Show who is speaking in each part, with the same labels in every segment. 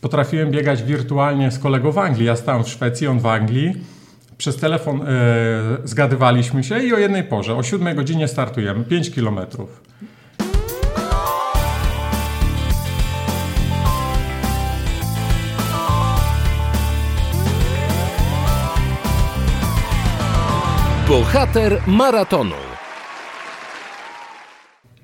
Speaker 1: potrafiłem biegać wirtualnie z kolegą w Anglii. Ja stałem w Szwecji, on w Anglii. Przez telefon e, zgadywaliśmy się i o jednej porze, o 7 godzinie startujemy, 5 kilometrów.
Speaker 2: Bohater maratonu.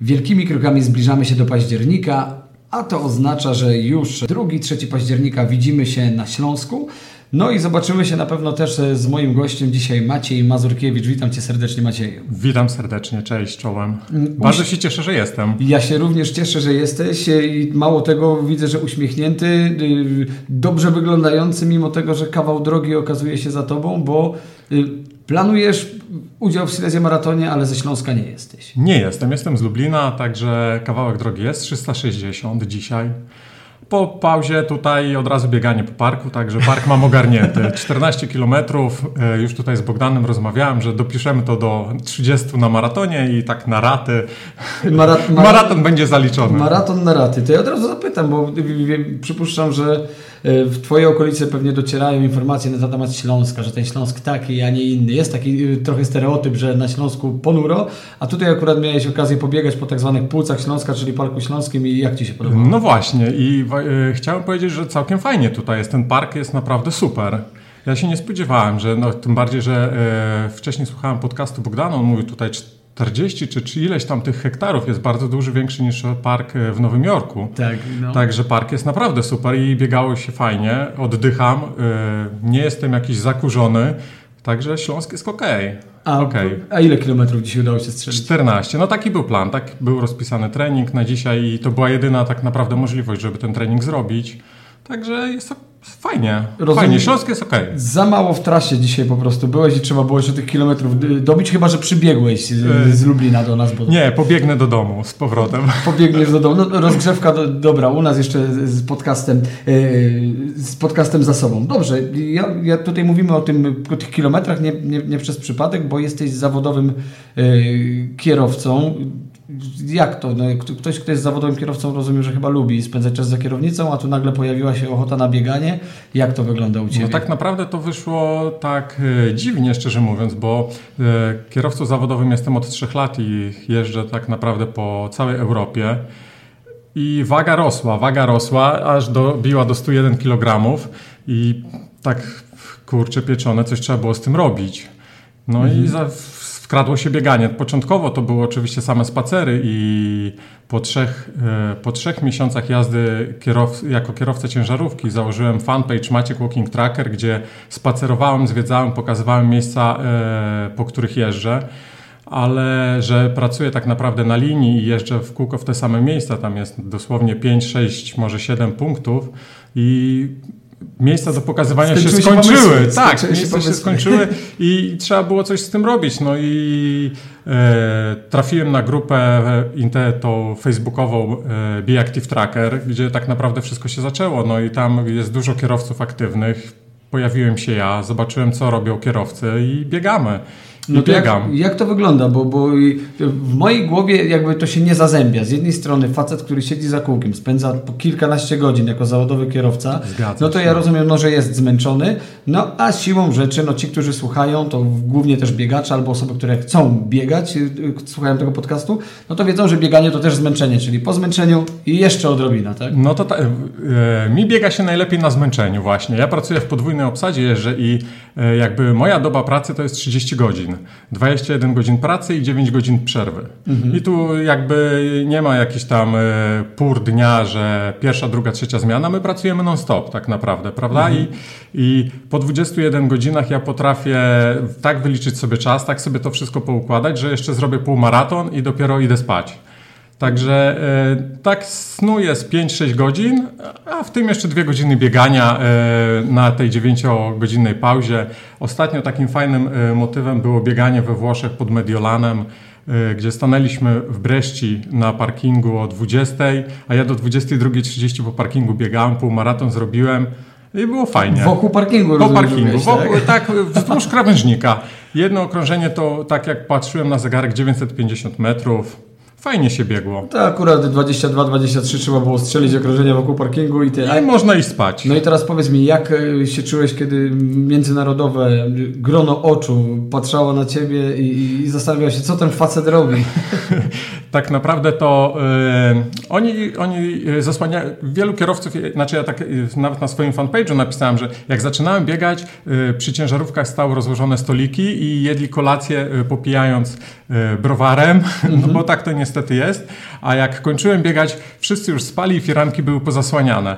Speaker 3: Wielkimi krokami zbliżamy się do października, a to oznacza, że już 2-3 października widzimy się na Śląsku. No i zobaczymy się na pewno też z moim gościem dzisiaj, Maciej Mazurkiewicz. Witam Cię serdecznie, Macieju.
Speaker 1: Witam serdecznie, cześć, czołem. Bardzo się cieszę, że jestem.
Speaker 3: Ja się również cieszę, że jesteś i mało tego widzę, że uśmiechnięty, y, dobrze wyglądający, mimo tego, że kawał drogi okazuje się za Tobą, bo planujesz udział w Silesia Maratonie, ale ze Śląska nie jesteś.
Speaker 1: Nie jestem, jestem z Lublina, także kawałek drogi jest, 360 dzisiaj. Po pauzie tutaj od razu bieganie po parku, także park mam ogarnięty. 14 kilometrów, e, już tutaj z Bogdanem rozmawiałem, że dopiszemy to do 30 na maratonie i tak na raty. Marat, maraton będzie zaliczony.
Speaker 3: Maraton na raty. To ja od razu zapytam, bo przypuszczam, że w Twoje okolice pewnie docierają informacje na temat Śląska, że ten Śląsk taki, a nie inny. Jest taki e, trochę stereotyp, że na Śląsku ponuro, a tutaj akurat miałeś okazję pobiegać po tak zwanych płucach Śląska, czyli Parku Śląskim i jak Ci się podobało?
Speaker 1: No właśnie i e, chciałem powiedzieć, że całkiem fajnie tutaj jest. Ten park jest naprawdę super. Ja się nie spodziewałem, że no, tym bardziej, że wcześniej słuchałem podcastu Bogdana, on mówił tutaj 40 czy, czy ileś tam tych hektarów jest bardzo duży, większy niż park e, w Nowym Jorku.
Speaker 3: Tak, no.
Speaker 1: Także park jest naprawdę super i biegało się fajnie, oddycham, e, nie jestem jakiś zakurzony, także Śląsk jest ok.
Speaker 3: A, okay. a ile kilometrów dzisiaj udało się strzelić?
Speaker 1: 14. No taki był plan, tak był rozpisany trening na dzisiaj i to była jedyna tak naprawdę możliwość, żeby ten trening zrobić. Także jest Fajnie, Rozumiem, fajnie, Śląsk jest okej. Okay.
Speaker 3: Za mało w trasie dzisiaj po prostu byłeś i trzeba było jeszcze tych kilometrów dobić, chyba że przybiegłeś z, z Lublina do nas.
Speaker 1: Bo... Nie, pobiegnę do domu z powrotem.
Speaker 3: Pobiegniesz do domu. No, rozgrzewka, do, dobra, u nas jeszcze z podcastem, yy, z podcastem za sobą. Dobrze, ja, ja tutaj mówimy o, tym, o tych kilometrach nie, nie, nie przez przypadek, bo jesteś zawodowym yy, kierowcą jak to? No, ktoś, kto jest zawodowym kierowcą, rozumiem, że chyba lubi spędzać czas za kierownicą, a tu nagle pojawiła się ochota na bieganie. Jak to wygląda u Ciebie?
Speaker 1: No tak naprawdę to wyszło tak e, dziwnie, szczerze mówiąc, bo e, kierowcą zawodowym jestem od trzech lat i jeżdżę tak naprawdę po całej Europie. I waga rosła, waga rosła, aż dobiła do 101 kg i tak kurcze pieczone, coś trzeba było z tym robić. No mhm. i za, wkradło się bieganie. Początkowo to były oczywiście same spacery i po trzech, e, po trzech miesiącach jazdy kierow, jako kierowca ciężarówki założyłem fanpage Maciek Walking Tracker, gdzie spacerowałem, zwiedzałem, pokazywałem miejsca, e, po których jeżdżę ale że pracuję tak naprawdę na linii i jeżdżę w kółko w te same miejsca, tam jest dosłownie 5, 6, może 7 punktów i miejsca do pokazywania się skończyły. tak, się miejsca się skończyły i trzeba było coś z tym robić. No i e, trafiłem na grupę e, tą facebookową e, Be Active Tracker, gdzie tak naprawdę wszystko się zaczęło. No i tam jest dużo kierowców aktywnych. Pojawiłem się ja, zobaczyłem co robią kierowcy i biegamy. No to
Speaker 3: jak, jak, to wygląda? Bo, bo w mojej głowie jakby to się nie zazębia. Z jednej strony facet, który siedzi za kółkiem, spędza po kilkanaście godzin jako zawodowy kierowca, Zgadza no to się. ja rozumiem, no, że jest zmęczony, no a siłą rzeczy, no ci, którzy słuchają, to głównie też biegacze albo osoby, które chcą biegać, y, y, słuchają tego podcastu, no to wiedzą, że bieganie to też zmęczenie, czyli po zmęczeniu i jeszcze odrobina, tak?
Speaker 1: No to ta, e, mi biega się najlepiej na zmęczeniu właśnie. Ja pracuję w podwójnej obsadzie jeżdżę i e, jakby moja doba pracy to jest 30 godzin. 21 godzin pracy i 9 godzin przerwy. Mhm. I tu jakby nie ma jakiś tam e, pór dnia, że pierwsza, druga, trzecia zmiana. My pracujemy non-stop tak naprawdę, prawda? Mhm. I, I po 21 godzinach ja potrafię tak wyliczyć sobie czas, tak sobie to wszystko poukładać, że jeszcze zrobię półmaraton i dopiero idę spać. Także e, tak snu jest 5-6 godzin, a w tym jeszcze dwie godziny biegania e, na tej 9-godzinnej pauzie. Ostatnio takim fajnym e, motywem było bieganie we Włoszech pod Mediolanem, gdzie stanęliśmy w Breszci na parkingu o 20, a ja do 22.30 po parkingu biegałem, półmaraton zrobiłem. I było fajnie.
Speaker 3: Wokół parkingu
Speaker 1: Po parkingu, wokół, tak? tak, wzdłuż krawężnika. Jedno okrążenie to, tak jak patrzyłem na zegarek, 950 metrów fajnie się biegło.
Speaker 3: To akurat 22-23 trzeba było strzelić okrążenia wokół parkingu i tyle.
Speaker 1: I można iść spać.
Speaker 3: No i teraz powiedz mi, jak e, się czułeś, kiedy międzynarodowe grono oczu patrzało na ciebie i, i zastanawiało się, co ten facet robi?
Speaker 1: tak naprawdę to yy, oni, oni zasłaniają, wielu kierowców, znaczy ja tak nawet na swoim fanpage'u napisałem, że jak zaczynałem biegać, przy ciężarówkach stały rozłożone stoliki i jedli kolację popijając browarem, mm -hmm. no bo tak to niestety jest, a jak kończyłem biegać, wszyscy już spali i firanki były pozasłaniane.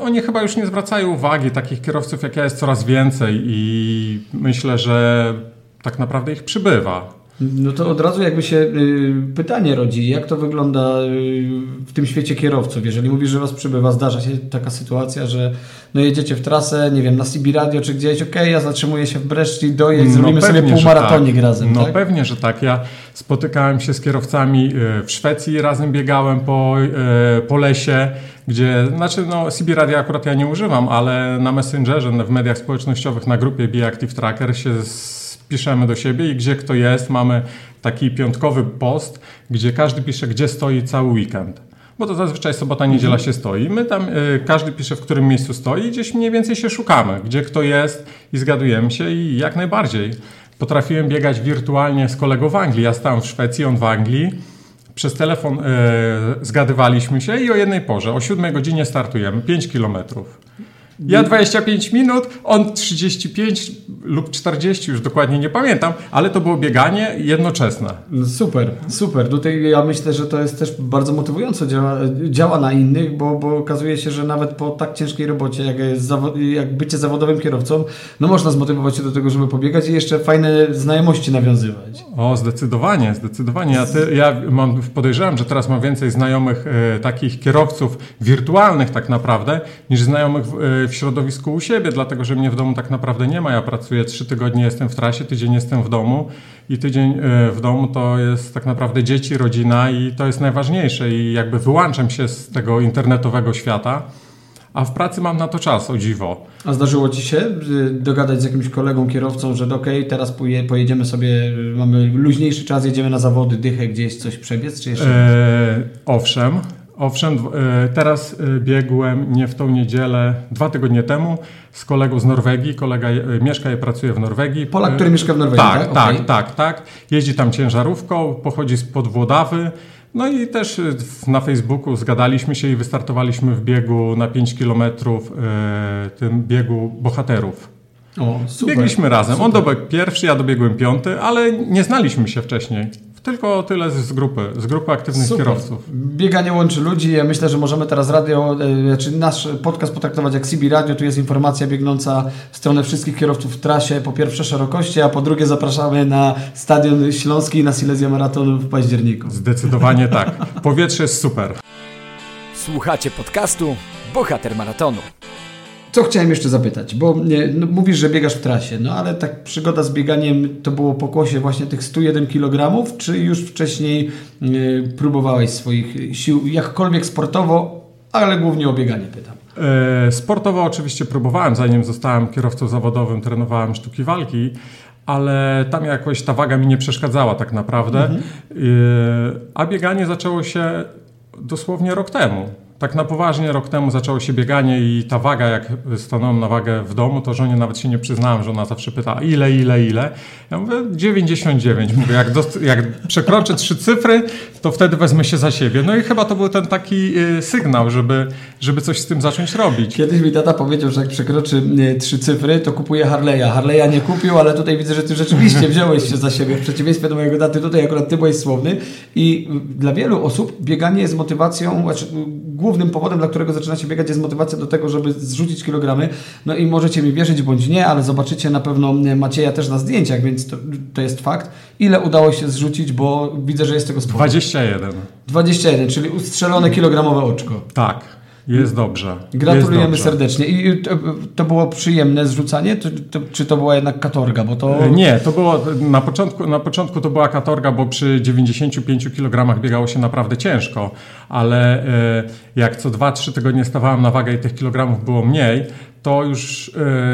Speaker 1: Oni chyba już nie zwracają uwagi, takich kierowców jak ja jest coraz więcej i myślę, że tak naprawdę ich przybywa.
Speaker 3: No to od razu jakby się y, pytanie rodzi, jak to wygląda y, w tym świecie kierowców? Jeżeli mówisz, że was przybywa, zdarza się taka sytuacja, że no jedziecie w trasę, nie wiem, na CB Radio czy gdzieś, okej, okay, ja zatrzymuję się w Breszczy, dojedź, no zrobimy sobie półmaratonik tak. razem,
Speaker 1: No
Speaker 3: tak?
Speaker 1: pewnie, że tak. Ja spotykałem się z kierowcami y, w Szwecji, razem biegałem po, po lesie, gdzie, znaczy no CB Radio akurat ja nie używam, ale na Messengerze, w mediach społecznościowych, na grupie Be Active Tracker się z piszemy do siebie i gdzie kto jest, mamy taki piątkowy post, gdzie każdy pisze, gdzie stoi cały weekend. Bo to zazwyczaj sobota, niedziela się stoi. My tam, y, każdy pisze, w którym miejscu stoi gdzieś mniej więcej się szukamy, gdzie kto jest i zgadujemy się i jak najbardziej. Potrafiłem biegać wirtualnie z kolegą w Anglii. Ja stałem w Szwecji, on w Anglii. Przez telefon y, zgadywaliśmy się i o jednej porze, o 7 godzinie startujemy, 5 kilometrów. Ja 25 minut, on 35 lub 40, już dokładnie nie pamiętam, ale to było bieganie jednoczesne.
Speaker 3: No super, super. Tutaj ja myślę, że to jest też bardzo motywująco działa, działa na innych, bo, bo okazuje się, że nawet po tak ciężkiej robocie, jak, jak bycie zawodowym kierowcą, no można zmotywować się do tego, żeby pobiegać i jeszcze fajne znajomości nawiązywać.
Speaker 1: O, zdecydowanie, zdecydowanie. Ja, ty, ja mam, podejrzewam, że teraz mam więcej znajomych e, takich kierowców wirtualnych tak naprawdę, niż znajomych e, w środowisku u siebie, dlatego że mnie w domu tak naprawdę nie ma. Ja pracuję trzy tygodnie, jestem w trasie, tydzień jestem w domu i tydzień e, w domu to jest tak naprawdę dzieci, rodzina i to jest najważniejsze i jakby wyłączam się z tego internetowego świata. A w pracy mam na to czas, o dziwo.
Speaker 3: A zdarzyło Ci się y, dogadać z jakimś kolegą, kierowcą, że okej, okay, teraz pojedziemy sobie, mamy luźniejszy czas, jedziemy na zawody, dychę gdzieś, coś przebiec, czy jeszcze? Eee,
Speaker 1: owszem, Owszem, e, teraz e, biegłem nie w tą niedzielę, dwa tygodnie temu z kolegą z Norwegii. Kolega e, mieszka i pracuje w Norwegii.
Speaker 3: Polak, który mieszka w Norwegii,
Speaker 1: tak? Tak, tak, okay. tak, tak. Jeździ tam ciężarówką, pochodzi z Podwłodawy. No i też na Facebooku zgadaliśmy się i wystartowaliśmy w biegu na 5 kilometrów, tym biegu bohaterów. O, super, Biegliśmy razem. Super. On dobiegł pierwszy, ja dobiegłem piąty, ale nie znaliśmy się wcześniej. Tylko tyle z grupy, z grupy aktywnych Super. kierowców.
Speaker 3: Bieganie łączy ludzi. Ja myślę, że możemy teraz radio, e, czy nasz podcast potraktować jak CB Radio. Tu jest informacja biegnąca w stronę wszystkich kierowców w trasie. Po pierwsze szerokości, a po drugie zapraszamy na Stadion Śląski na Silesia Maraton w październiku.
Speaker 1: Zdecydowanie tak. Powietrze jest super.
Speaker 2: Słuchacie podcastu Bohater Maratonu.
Speaker 3: Co chciałem jeszcze zapytać, bo no, mówisz, że biegasz w trasie, no ale tak przygoda z bieganiem to było pokłosie właśnie tych 101 kg, czy już wcześniej y, próbowałeś swoich sił jakkolwiek sportowo, ale głównie o bieganie pytam.
Speaker 1: E, sportowo oczywiście próbowałem, zanim zostałem kierowcą zawodowym, trenowałem sztuki walki, ale tam jakoś ta waga mi nie przeszkadzała tak naprawdę. Mhm. E, a bieganie zaczęło się dosłownie rok temu tak na poważnie rok temu zaczęło się bieganie i ta waga, jak stanąłem na wagę w domu, to żonie nawet się nie przyznałem, że ona zawsze pyta ile, ile, ile. Ja mówię 99. Mówię, jak, jak przekroczę trzy cyfry, to wtedy wezmę się za siebie. No i chyba to był ten taki y, sygnał, żeby, żeby coś z tym zacząć robić.
Speaker 3: Kiedyś mi tata powiedział, że jak przekroczy y, trzy cyfry, to kupuje Harley'a. Harley'a nie kupił, ale tutaj widzę, że ty rzeczywiście wziąłeś się za siebie. W przeciwieństwie do mojego taty, tutaj akurat ty byłeś słowny. I dla wielu osób bieganie jest motywacją, znaczy głównym powodem, dla którego zaczynacie biegać, jest motywacja do tego, żeby zrzucić kilogramy. No i możecie mi wierzyć bądź nie, ale zobaczycie na pewno Macieja też na zdjęciach, więc to, to jest fakt. Ile udało się zrzucić, bo widzę, że jest tego sporo.
Speaker 1: 21.
Speaker 3: 21, czyli ustrzelone kilogramowe oczko.
Speaker 1: Tak. Jest dobrze.
Speaker 3: Gratulujemy
Speaker 1: jest
Speaker 3: dobrze. serdecznie. I to, to, było przyjemne zrzucanie, to, to, czy to była jednak katorga? Bo to...
Speaker 1: E, nie, to było na początku, na początku to była katorga, bo przy 95 kg biegało się naprawdę ciężko, ale e, jak co 2-3 tygodnie stawałem na wagę i tych kilogramów było mniej, to już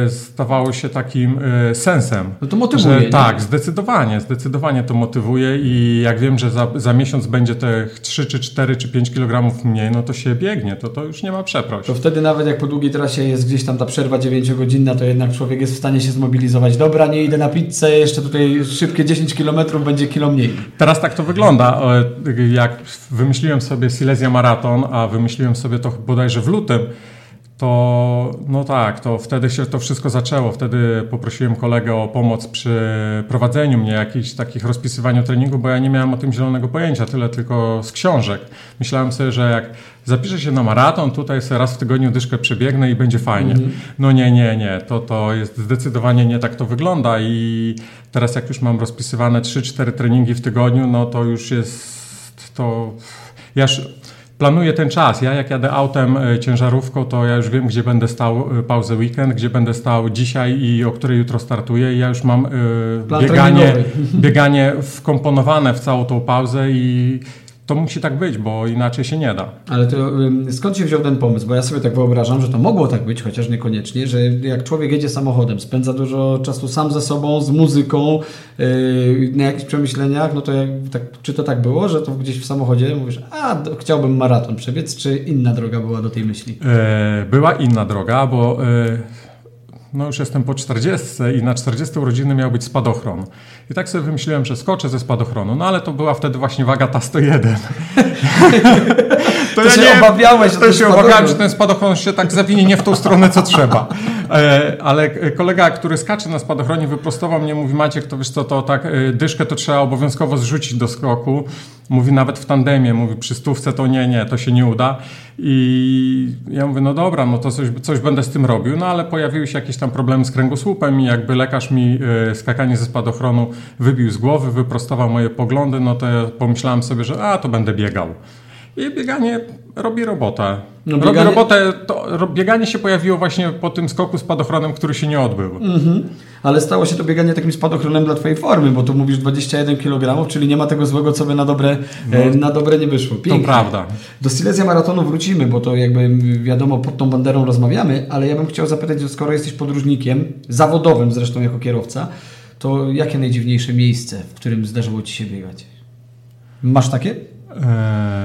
Speaker 1: y, stawało się takim y, sensem.
Speaker 3: No to motywuje.
Speaker 1: Że, tak, zdecydowanie, zdecydowanie to motywuje i jak wiem, że za, za miesiąc będzie te 3 czy 4 czy 5 kg mniej, no to się biegnie, to, to już nie ma przeproś.
Speaker 3: To wtedy nawet jak po długiej trasie jest gdzieś tam ta przerwa 9-godzinna, to jednak człowiek jest w stanie się zmobilizować. Dobra, nie idę na pizzę, jeszcze tutaj szybkie 10 km będzie kilo mniej.
Speaker 1: Teraz tak to wygląda. Jak wymyśliłem sobie Silesia Maraton, a wymyśliłem sobie to bodajże w lutym, to no tak, to wtedy się to wszystko zaczęło. Wtedy poprosiłem kolegę o pomoc przy prowadzeniu mnie, jakichś takich rozpisywaniu treningu, bo ja nie miałem o tym zielonego pojęcia, tyle tylko z książek. Myślałem sobie, że jak zapiszę się na maraton, tutaj sobie raz w tygodniu dyszkę przebiegnę i będzie fajnie. Mm -hmm. No nie, nie, nie, to, to jest zdecydowanie nie tak to wygląda i teraz jak już mam rozpisywane 3-4 treningi w tygodniu, no to już jest to... Ja już planuję ten czas. Ja jak jadę autem e, ciężarówką, to ja już wiem, gdzie będę stał e, pauzę weekend, gdzie będę stał dzisiaj i o której jutro startuję. I ja już mam y, bieganie, bieganie wkomponowane w całą tą pauzę i to musi tak być, bo inaczej się nie da.
Speaker 3: Ale to skąd się wziął ten pomysł? Bo ja sobie tak wyobrażam, że to mogło tak być, chociaż niekoniecznie, że jak człowiek jedzie samochodem, spędza dużo czasu sam ze sobą, z muzyką, yy, na jakichś przemyśleniach, no to jak, tak, czy to tak było, że to gdzieś w samochodzie mówisz, a chciałbym maraton przebiec, czy inna droga była do tej myśli?
Speaker 1: E, była inna droga, bo... E, no już jestem po 40 i na 40 urodziny miał być spadochron. I tak sobie wymyśliłem, że skoczę ze spadochronu, no ale to była wtedy właśnie waga ta 101.
Speaker 3: to, to ja się nie, obawiałeś,
Speaker 1: to się obawiałem, że ten spadochron się tak zawinie nie w tą stronę, co trzeba. E, ale kolega, który skacze na spadochronie, wyprostował mnie, mówi Maciek, to wiesz co, to tak e, dyszkę to trzeba obowiązkowo zrzucić do skoku. Mówi nawet w tandemie, mówi przy stówce to nie, nie, to się nie uda. I ja mówię, no dobra, no to coś, coś będę z tym robił, no ale pojawiły się jakieś tam problemy z kręgosłupem i jakby lekarz mi e, skakanie ze spadochronu wybił z głowy, wyprostował moje poglądy, no to ja pomyślałem sobie, że a, to będę biegał. I bieganie robi robotę. No, bieganie... Robi robotę, to bieganie się pojawiło właśnie po tym skoku spadochronem, który się nie odbył. Mhm.
Speaker 3: Ale stało się to bieganie takim spadochronem dla Twojej formy, bo tu mówisz 21 kg, czyli nie ma tego złego, co by na dobre, no, e, na dobre nie wyszło.
Speaker 1: Pięknie. To prawda.
Speaker 3: Do Silesia Maratonu wrócimy, bo to jakby wiadomo, pod tą banderą rozmawiamy, ale ja bym chciał zapytać, skoro jesteś podróżnikiem, zawodowym zresztą jako kierowca, to jakie najdziwniejsze miejsce, w którym zdarzyło Ci się biegać? Masz takie? Eee,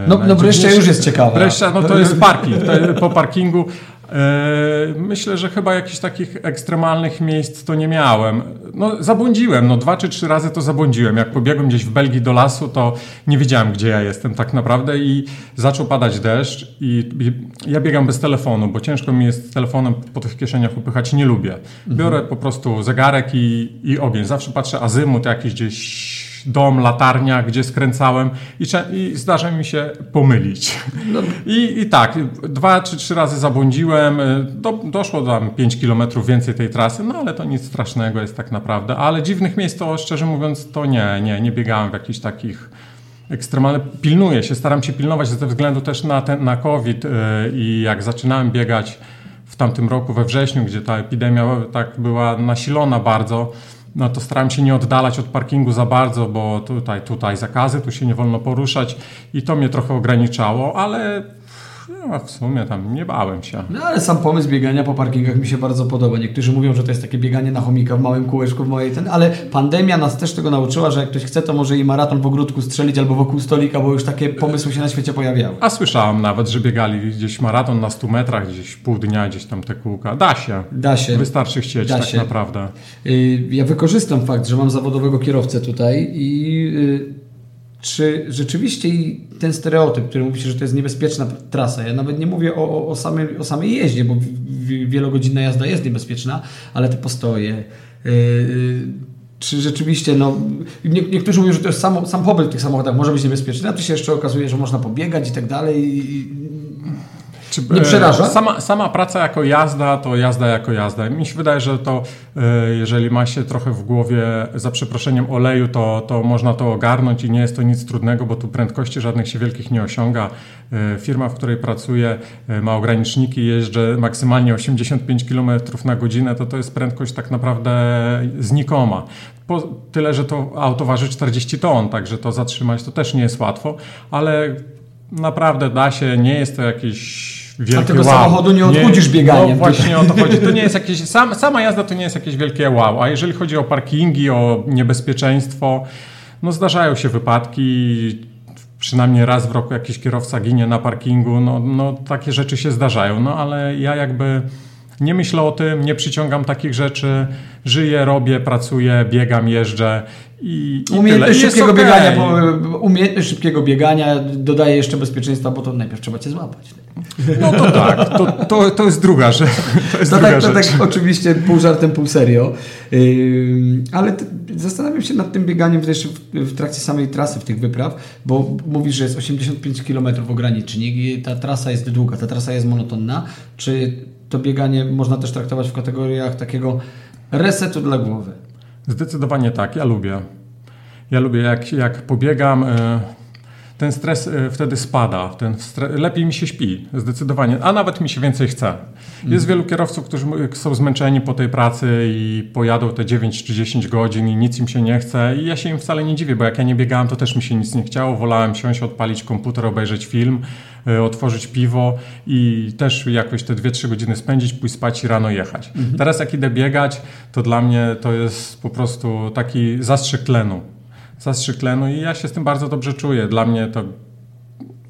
Speaker 3: no, no już jest ciekawe.
Speaker 1: Bryszcza, no to jest parking. To po parkingu eee, myślę, że chyba jakichś takich ekstremalnych miejsc to nie miałem. No zabłądziłem, no dwa czy trzy razy to zabłądziłem. Jak pobiegłem gdzieś w Belgii do lasu, to nie wiedziałem, gdzie ja jestem tak naprawdę i zaczął padać deszcz i, i ja biegam bez telefonu, bo ciężko mi jest telefonem po tych kieszeniach upychać, nie lubię. Biorę mhm. po prostu zegarek i, i ogień. Zawsze patrzę azymut jakiś gdzieś dom, latarnia, gdzie skręcałem i, i zdarza mi się pomylić. No. I, I tak, dwa czy trzy razy zabłądziłem, y, do, doszło tam 5 kilometrów więcej tej trasy, no ale to nic strasznego jest tak naprawdę. Ale dziwnych miejsc to szczerze mówiąc to nie, nie, nie biegałem w jakichś takich ekstremalnych. Pilnuję się, staram się pilnować ze względu też na, ten, na COVID yy, i jak zaczynałem biegać w tamtym roku we wrześniu, gdzie ta epidemia tak była nasilona bardzo, no to starałem się nie oddalać od parkingu za bardzo, bo tutaj, tutaj zakazy, tu się nie wolno poruszać i to mnie trochę ograniczało, ale no, w sumie tam nie bałem się.
Speaker 3: No ale sam pomysł biegania po parkingach mi się bardzo podoba. Niektórzy mówią, że to jest takie bieganie na chomika w małym kółeczku, w mojej ten, ale pandemia nas też tego nauczyła, że jak ktoś chce, to może i maraton w ogródku strzelić albo wokół stolika, bo już takie pomysły się na świecie pojawiały.
Speaker 1: A słyszałem nawet, że biegali gdzieś maraton na 100 metrach, gdzieś pół dnia, gdzieś tam te kółka. Da się.
Speaker 3: Da się.
Speaker 1: Wystarczy chcieć da tak się. naprawdę.
Speaker 3: Y, ja wykorzystam fakt, że mam zawodowego kierowcę tutaj i y, czy rzeczywiście ten stereotyp, który mówi się, że to jest niebezpieczna trasa, ja nawet nie mówię o, o, samej, o samej jeździe, bo wielogodzinna jazda jest niebezpieczna, ale te postoje, yy, czy rzeczywiście, no, nie, niektórzy mówią, że to jest sam, sam pobyt w tych samochodach może być niebezpieczny, a tu się jeszcze okazuje, że można pobiegać i tak dalej. I, czy, nie przeraża?
Speaker 1: Sama, sama praca jako jazda to jazda jako jazda. Mi się wydaje, że to e, jeżeli ma się trochę w głowie za przeproszeniem oleju, to, to można to ogarnąć i nie jest to nic trudnego, bo tu prędkości żadnych się wielkich nie osiąga. E, firma, w której pracuję e, ma ograniczniki, jeżdżę maksymalnie 85 km na godzinę, to to jest prędkość tak naprawdę znikoma. Po, tyle, że to auto waży 40 ton, także to zatrzymać to też nie jest łatwo, ale naprawdę da się, nie jest to jakieś wielkie A tego
Speaker 3: wow. samochodu nie odchudzisz bieganiem.
Speaker 1: No właśnie o to chodzi. To nie jest jakieś, sam, sama jazda to nie jest jakieś wielkie wow. A jeżeli chodzi o parkingi, o niebezpieczeństwo, no zdarzają się wypadki, przynajmniej raz w roku jakiś kierowca ginie na parkingu, no, no takie rzeczy się zdarzają, no ale ja jakby nie myślę o tym, nie przyciągam takich rzeczy, żyję, robię, pracuję, biegam, jeżdżę i,
Speaker 3: i umiejętność szybkiego okay. biegania, umiejętność szybkiego biegania dodaje jeszcze bezpieczeństwa, bo to najpierw trzeba cię złapać.
Speaker 1: No to tak, to, to, to jest druga rzecz. To, jest
Speaker 3: to
Speaker 1: druga
Speaker 3: tak, to tak oczywiście pół żartem, pół serio. Yy, ale zastanawiam się nad tym bieganiem też w, w, trakcie samej trasy, w tych wypraw, bo mówisz, że jest 85 km ogranicznik i ta trasa jest długa, ta trasa jest monotonna. Czy to bieganie można też traktować w kategoriach takiego resetu dla głowy?
Speaker 1: Zdecydowanie tak, ja lubię. Ja lubię, jak, jak pobiegam, e, ten stres e, wtedy spada, ten stres, lepiej mi się śpi, zdecydowanie, a nawet mi się więcej chce. Jest mm. wielu kierowców, którzy są zmęczeni po tej pracy i pojadą te 9 czy 10 godzin i nic im się nie chce i ja się im wcale nie dziwię, bo jak ja nie biegałem, to też mi się nic nie chciało, wolałem siąść, odpalić komputer, obejrzeć film, otworzyć piwo i też jakoś te 2-3 godziny spędzić, pójść spać i rano jechać. Mm. Teraz jak idę biegać, to dla mnie to jest po prostu taki zastrzyk tlenu zastrzyk tlenu i ja się z tym bardzo dobrze czuję. Dla mnie to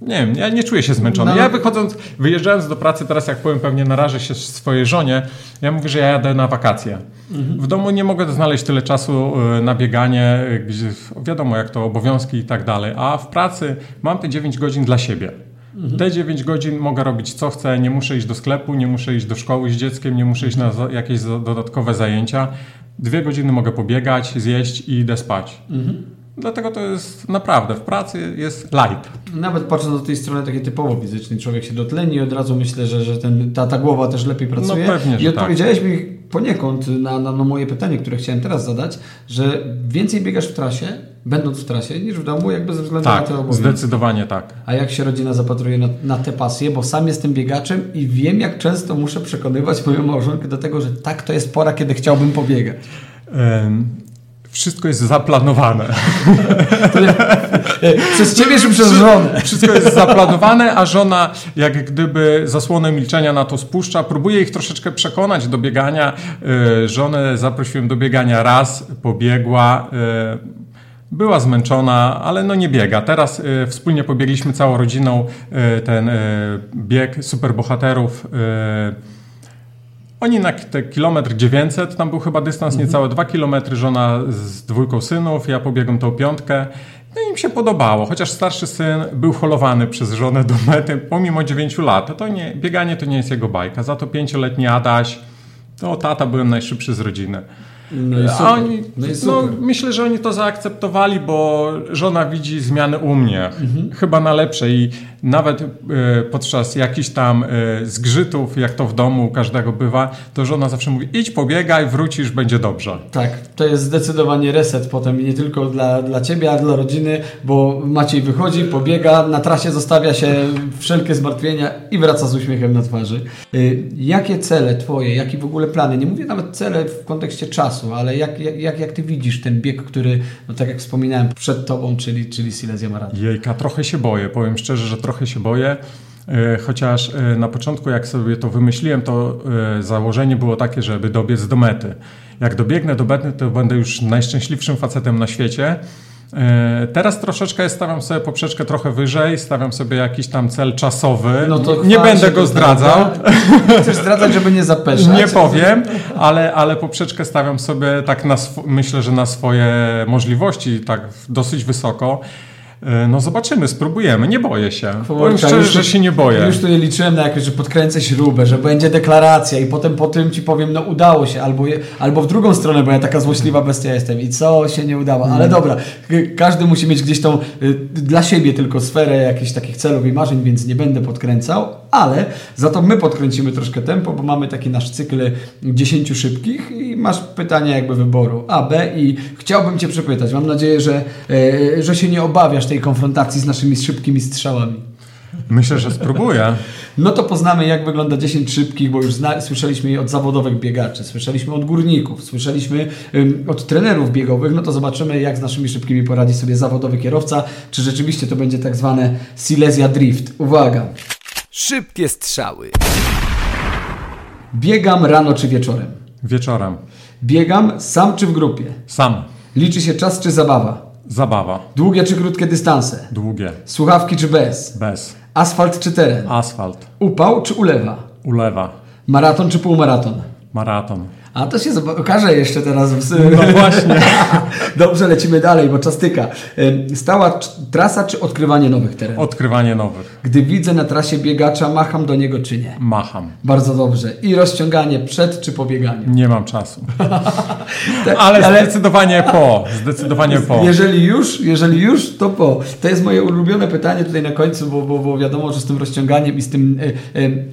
Speaker 1: nie wiem, ja nie czuję się zmęczony. No. Ja wychodząc, wyjeżdżając do pracy, teraz jak powiem, pewnie narażę się swojej żonie, ja mówię, że ja jadę na wakacje. Mhm. W domu nie mogę znaleźć tyle czasu y, na bieganie, y, gdzie wiadomo jak to obowiązki i tak dalej, a w pracy mam te 9 godzin dla siebie. Mhm. Te 9 godzin mogę robić co chcę, nie muszę iść do sklepu, nie muszę iść do szkoły z dzieckiem, nie muszę iść na jakieś dodatkowe zajęcia. Dwie godziny mogę pobiegać, zjeść i idę spać. Mhm. Dlatego to jest naprawdę, w pracy jest light.
Speaker 3: Nawet patrząc do tej strony takiej typowo fizycznej, człowiek się dotleni i od razu myślę, że, że ten, ta, ta głowa też lepiej pracuje.
Speaker 1: No pewnie,
Speaker 3: I odpowiedziałeś tak. mi poniekąd na, na, na moje pytanie, które chciałem teraz zadać, że więcej biegasz w trasie, będąc w trasie, niż w domu, jakby ze względu
Speaker 1: tak,
Speaker 3: na te
Speaker 1: obowiązki. zdecydowanie tak.
Speaker 3: A jak się rodzina zapatruje na, na te pasje, bo sam jestem biegaczem i wiem, jak często muszę przekonywać moją małżonkę do tego, że tak, to jest pora, kiedy chciałbym pobiegać. Um
Speaker 1: wszystko jest zaplanowane.
Speaker 3: Przez ciebie czy przez żonę?
Speaker 1: Wszystko jest zaplanowane, a żona jak gdyby zasłonę milczenia na to spuszcza. Próbuje ich troszeczkę przekonać do biegania. E, żonę zaprosiłem do biegania raz, pobiegła. Była zmęczona, ale no nie biega. Teraz e, wspólnie pobiegliśmy całą rodziną ten bieg superbohaterów oni na te kilometr 900, tam był chyba dystans mhm. niecałe 2 kilometry, żona z dwójką synów, ja pobiegłem tą piątkę. No i im się podobało, chociaż starszy syn był holowany przez żonę do mety pomimo 9 lat. To nie, bieganie to nie jest jego bajka. Za to pięcioletni Adaś, to tata byłem najszybszy z rodziny.
Speaker 3: No i super. Oni, no, i
Speaker 1: no myślę, że oni to zaakceptowali, bo żona widzi zmiany u mnie, mhm. chyba na lepsze i nawet y, podczas jakichś tam y, zgrzytów, jak to w domu u każdego bywa, to żona zawsze mówi idź pobiegaj, wrócisz, będzie dobrze.
Speaker 3: Tak, to jest zdecydowanie reset potem nie tylko dla, dla Ciebie, a dla rodziny, bo Maciej wychodzi, pobiega, na trasie zostawia się wszelkie zmartwienia i wraca z uśmiechem na twarzy. Y, jakie cele Twoje, jakie w ogóle plany, nie mówię nawet cele w kontekście czasu, ale jak, jak, jak Ty widzisz ten bieg, który, no tak jak wspominałem, przed Tobą, czyli, czyli Silesia Marathon?
Speaker 1: Jejka, trochę się boję, powiem szczerze, że trochę trochę się boję. E, chociaż e, na początku, jak sobie to wymyśliłem, to e, założenie było takie, żeby dobiec do mety. Jak dobiegnę do mety, to będę już najszczęśliwszym facetem na świecie. Teraz troszeczkę stawiam sobie poprzeczkę trochę wyżej, stawiam sobie jakiś tam cel czasowy. No to nie będę go zdradzał.
Speaker 3: Chcesz zdradzać, żeby nie zapeszać?
Speaker 1: Nie powiem, ale, ale poprzeczkę stawiam sobie tak na myślę, że na swoje możliwości tak dosyć wysoko. E, no zobaczymy, spróbujemy, nie boję się. Powiem szczerze, że się nie boję.
Speaker 3: Już tu liczyłem na jakieś, że podkręcę śrubę, że będzie deklaracja i potem po tym ci powiem, no udało się, albo, albo w drugą stronę, bo ja taka złośliwa bestia jestem i co się nie udało. Ale dobra, każdy musi mieć gdzieś tą y, dla siebie tylko sferę jakichś takich celów i marzeń, więc nie będę podkręcał, ale za to my podkręcimy troszkę tempo, bo mamy taki nasz cykl 10 szybkich i masz pytania jakby wyboru A, B i chciałbym Cię przepytać, mam nadzieję, że, e, że się nie obawiasz tej konfrontacji z naszymi szybkimi strzałami.
Speaker 1: Myślę, że spróbuję.
Speaker 3: No to poznamy, jak wygląda 10 szybkich, bo już zna, słyszeliśmy od zawodowych biegaczy, słyszeliśmy od górników, słyszeliśmy ym, od trenerów biegowych. No to zobaczymy, jak z naszymi szybkimi poradzi sobie zawodowy kierowca. Czy rzeczywiście to będzie tak zwane Silesia Drift. Uwaga!
Speaker 2: Szybkie strzały.
Speaker 3: Biegam rano czy wieczorem?
Speaker 1: Wieczorem.
Speaker 3: Biegam sam czy w grupie?
Speaker 1: Sam.
Speaker 3: Liczy się czas czy zabawa?
Speaker 1: Zabawa.
Speaker 3: Długie czy krótkie dystanse?
Speaker 1: Długie.
Speaker 3: Słuchawki czy bez?
Speaker 1: Bez.
Speaker 3: Asfalt czy teren?
Speaker 1: Asfalt.
Speaker 3: Upał czy ulewa?
Speaker 1: Ulewa.
Speaker 3: Maraton czy półmaraton?
Speaker 1: Maraton.
Speaker 3: A to się okaże jeszcze teraz.
Speaker 1: No właśnie.
Speaker 3: Dobrze, lecimy dalej, bo czas tyka. Stała trasa czy odkrywanie nowych terenów?
Speaker 1: Odkrywanie nowych.
Speaker 3: Gdy widzę na trasie biegacza, macham do niego czy nie?
Speaker 1: Macham.
Speaker 3: Bardzo dobrze. I rozciąganie przed czy po bieganiu?
Speaker 1: Nie mam czasu.
Speaker 3: Tak,
Speaker 1: Ale, zdecydowanie po. Zdecydowanie po.
Speaker 3: Jeżeli już, jeżeli już, to po. To jest moje ulubione pytanie tutaj na końcu, bo, bo, bo wiadomo, że z tym rozciąganiem i z tym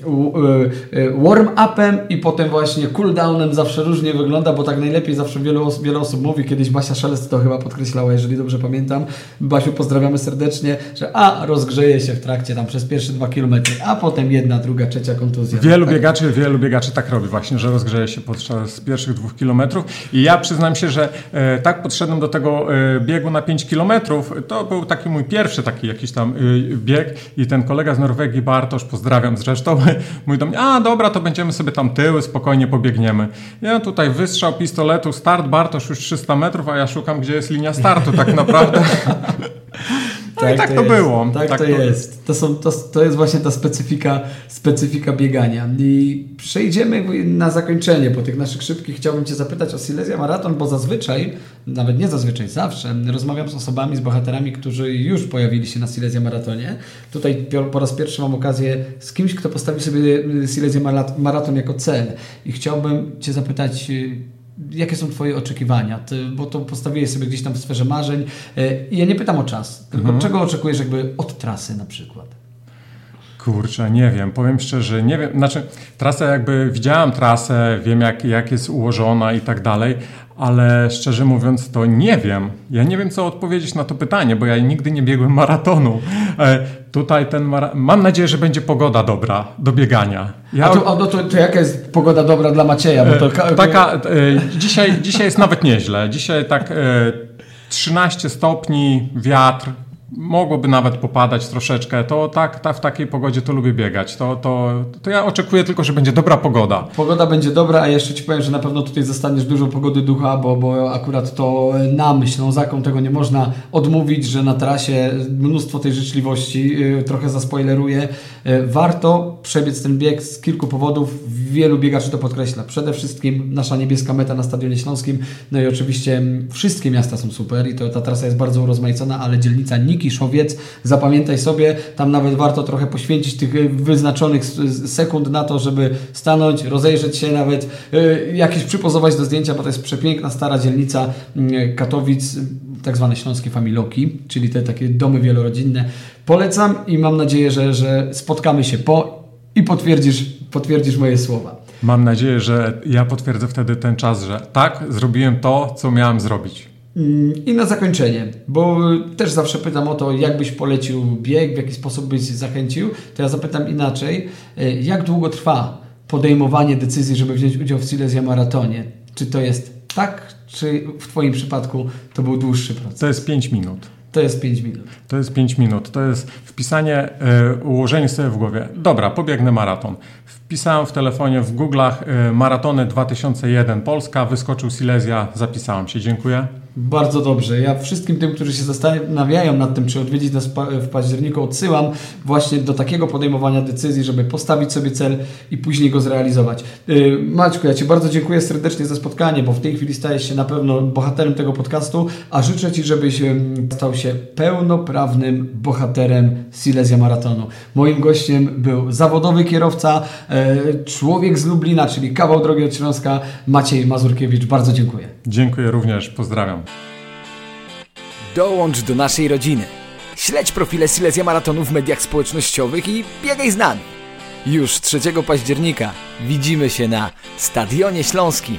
Speaker 3: u- e, e, warm-upem i potem właśnie cool-downem zawsze różnie wygląda, bo tak najlepiej zawsze wiele, os- wiele osób mówi, kiedyś Basia Szelest to chyba podkreślała, jeżeli dobrze pamiętam. Basiu, pozdrawiamy serdecznie, że a, rozgrzeje się w trakcie tam przez pierwsze dwa kilometry, a potem jedna, druga, trzecia kontuzja.
Speaker 1: Wielu
Speaker 3: tak,
Speaker 1: biegaczy, wielu biegaczy tak robi właśnie, że rozgrzeje się podczas pierwszych dwóch kilometrów i ja przyznam się, że e, tak podszedłem do tego e, biegu na 5 kilometrów, to był taki mój pierwszy taki jakiś tam e, bieg i ten kolega z Norwegii, Bartosz, pozdrawiam zresztą, mówi do mnie, a dobra, to będziemy sobie tam tyły, spokojnie pobiegniemy. Ja tutaj wystrzał pistoletu, start, Bartosz już 300 metrów, a ja szukam, gdzie jest linia startu tak naprawdę. No i tak to
Speaker 3: jest.
Speaker 1: było.
Speaker 3: Tak,
Speaker 1: Tak
Speaker 3: to,
Speaker 1: to-
Speaker 3: jest. To, są, to, to jest właśnie ta specyfika, specyfika biegania. I przejdziemy na zakończenie po tych naszych szybkich. Chciałbym Cię zapytać o Silesia Maraton, bo zazwyczaj, nawet nie zazwyczaj, zawsze rozmawiam z osobami, z bohaterami, którzy już pojawili się na Silesia Maratonie. Tutaj po raz pierwszy mam okazję z kimś, kto postawi sobie Silesia Mara- Maraton jako cel. I chciałbym Cię zapytać, y, Jakie są Twoje oczekiwania? Ty, bo to postawiłeś sobie gdzieś tam w sferze marzeń. E, ja nie pytam o czas, tylko
Speaker 1: Mhm.
Speaker 3: czego oczekujesz jakby od trasy na przykład?
Speaker 1: Kurczę, nie wiem, powiem szczerze, nie wiem, znaczy trasę jakby, widziałam trasę, wiem jak, jak jest ułożona i tak dalej, ale szczerze mówiąc to nie wiem. Ja nie wiem co odpowiedzieć na to pytanie, bo ja nigdy nie biegłem maratonu. E, tutaj ten mara... mam nadzieję, że będzie pogoda dobra do biegania. Ja...
Speaker 3: A, to, a no to, to jaka jest pogoda dobra dla Macieja? Bo to,
Speaker 1: E, Taka, e, dzisiaj, dzisiaj jest nawet nieźle. Dzisiaj tak e, 13 stopni, wiatr, mogłoby nawet popadać troszeczkę. To tak, ta, w takiej pogodzie to lubię biegać. To, to, to ja oczekuję tylko, że będzie dobra pogoda.
Speaker 3: Pogoda będzie dobra, a jeszcze Ci powiem, że na pewno tutaj zostaniesz dużo pogody ducha, bo, bo akurat to nam, Ślązakom, tego nie można odmówić, że na trasie mnóstwo tej życzliwości, yy, trochę zaspoileruję. Yy, warto przebiec ten bieg z kilku powodów. Wielu biegaczy to podkreśla. Przede wszystkim nasza niebieska meta na Stadionie Śląskim. No i oczywiście wszystkie miasta są super i to ta trasa jest bardzo urozmaicona, ale dzielnica Nikiszowiec, zapamiętaj sobie, tam nawet warto trochę poświęcić tych y, wyznaczonych s- sekund na to, żeby stanąć, rozejrzeć się nawet, y, jakieś przypozować do zdjęcia, bo to jest przepiękna, stara dzielnica y, Katowic, tak zwane śląskie familoki, czyli te takie domy wielorodzinne. Polecam i mam nadzieję, że, że spotkamy się po i potwierdzisz, potwierdzisz moje słowa.
Speaker 1: Mam nadzieję, że ja potwierdzę wtedy ten czas, że tak, zrobiłem to, co miałem zrobić.
Speaker 3: Mm, I na zakończenie, bo też zawsze pytam o to, jak byś polecił bieg, w jaki sposób byś zachęcił, to ja zapytam inaczej, y, jak długo trwa podejmowanie decyzji, żeby wziąć udział w Silesia Maratonie? Czy to jest tak, czy w Twoim przypadku to był dłuższy proces?
Speaker 1: To jest 5 minut.
Speaker 3: To jest 5 minut.
Speaker 1: To jest 5 minut. To jest wpisanie, e, ułożenie sobie w głowie. Dobra, pobiegnę maraton. Wpisałem w telefonie, w Google'ach e, maratony 2001 Polska, wyskoczył Silesia, zapisałem się. Dziękuję.
Speaker 3: Bardzo dobrze. Ja wszystkim tym, którzy się zastanawiają nad tym, czy odwiedzić nas w październiku, odsyłam właśnie do takiego podejmowania decyzji, żeby postawić sobie cel i później go zrealizować. Yy, Maćku, ja Ci bardzo dziękuję serdecznie za spotkanie, bo w tej chwili stajesz się na pewno bohaterem tego podcastu, a życzę Ci, żebyś stał się pełnoprawnym bohaterem Silesia Maratonu. Moim gościem był zawodowy kierowca, yy, człowiek z Lublina, czyli kawał drogi od Śląska, Maciej Mazurkiewicz. Bardzo dziękuję.
Speaker 1: Dziękuję również, pozdrawiam.
Speaker 2: Dołącz do naszej rodziny. Śledź profile Silesia Maratonu w mediach społecznościowych i biegaj z nami. Już 3 października widzimy się na Stadionie Śląskim.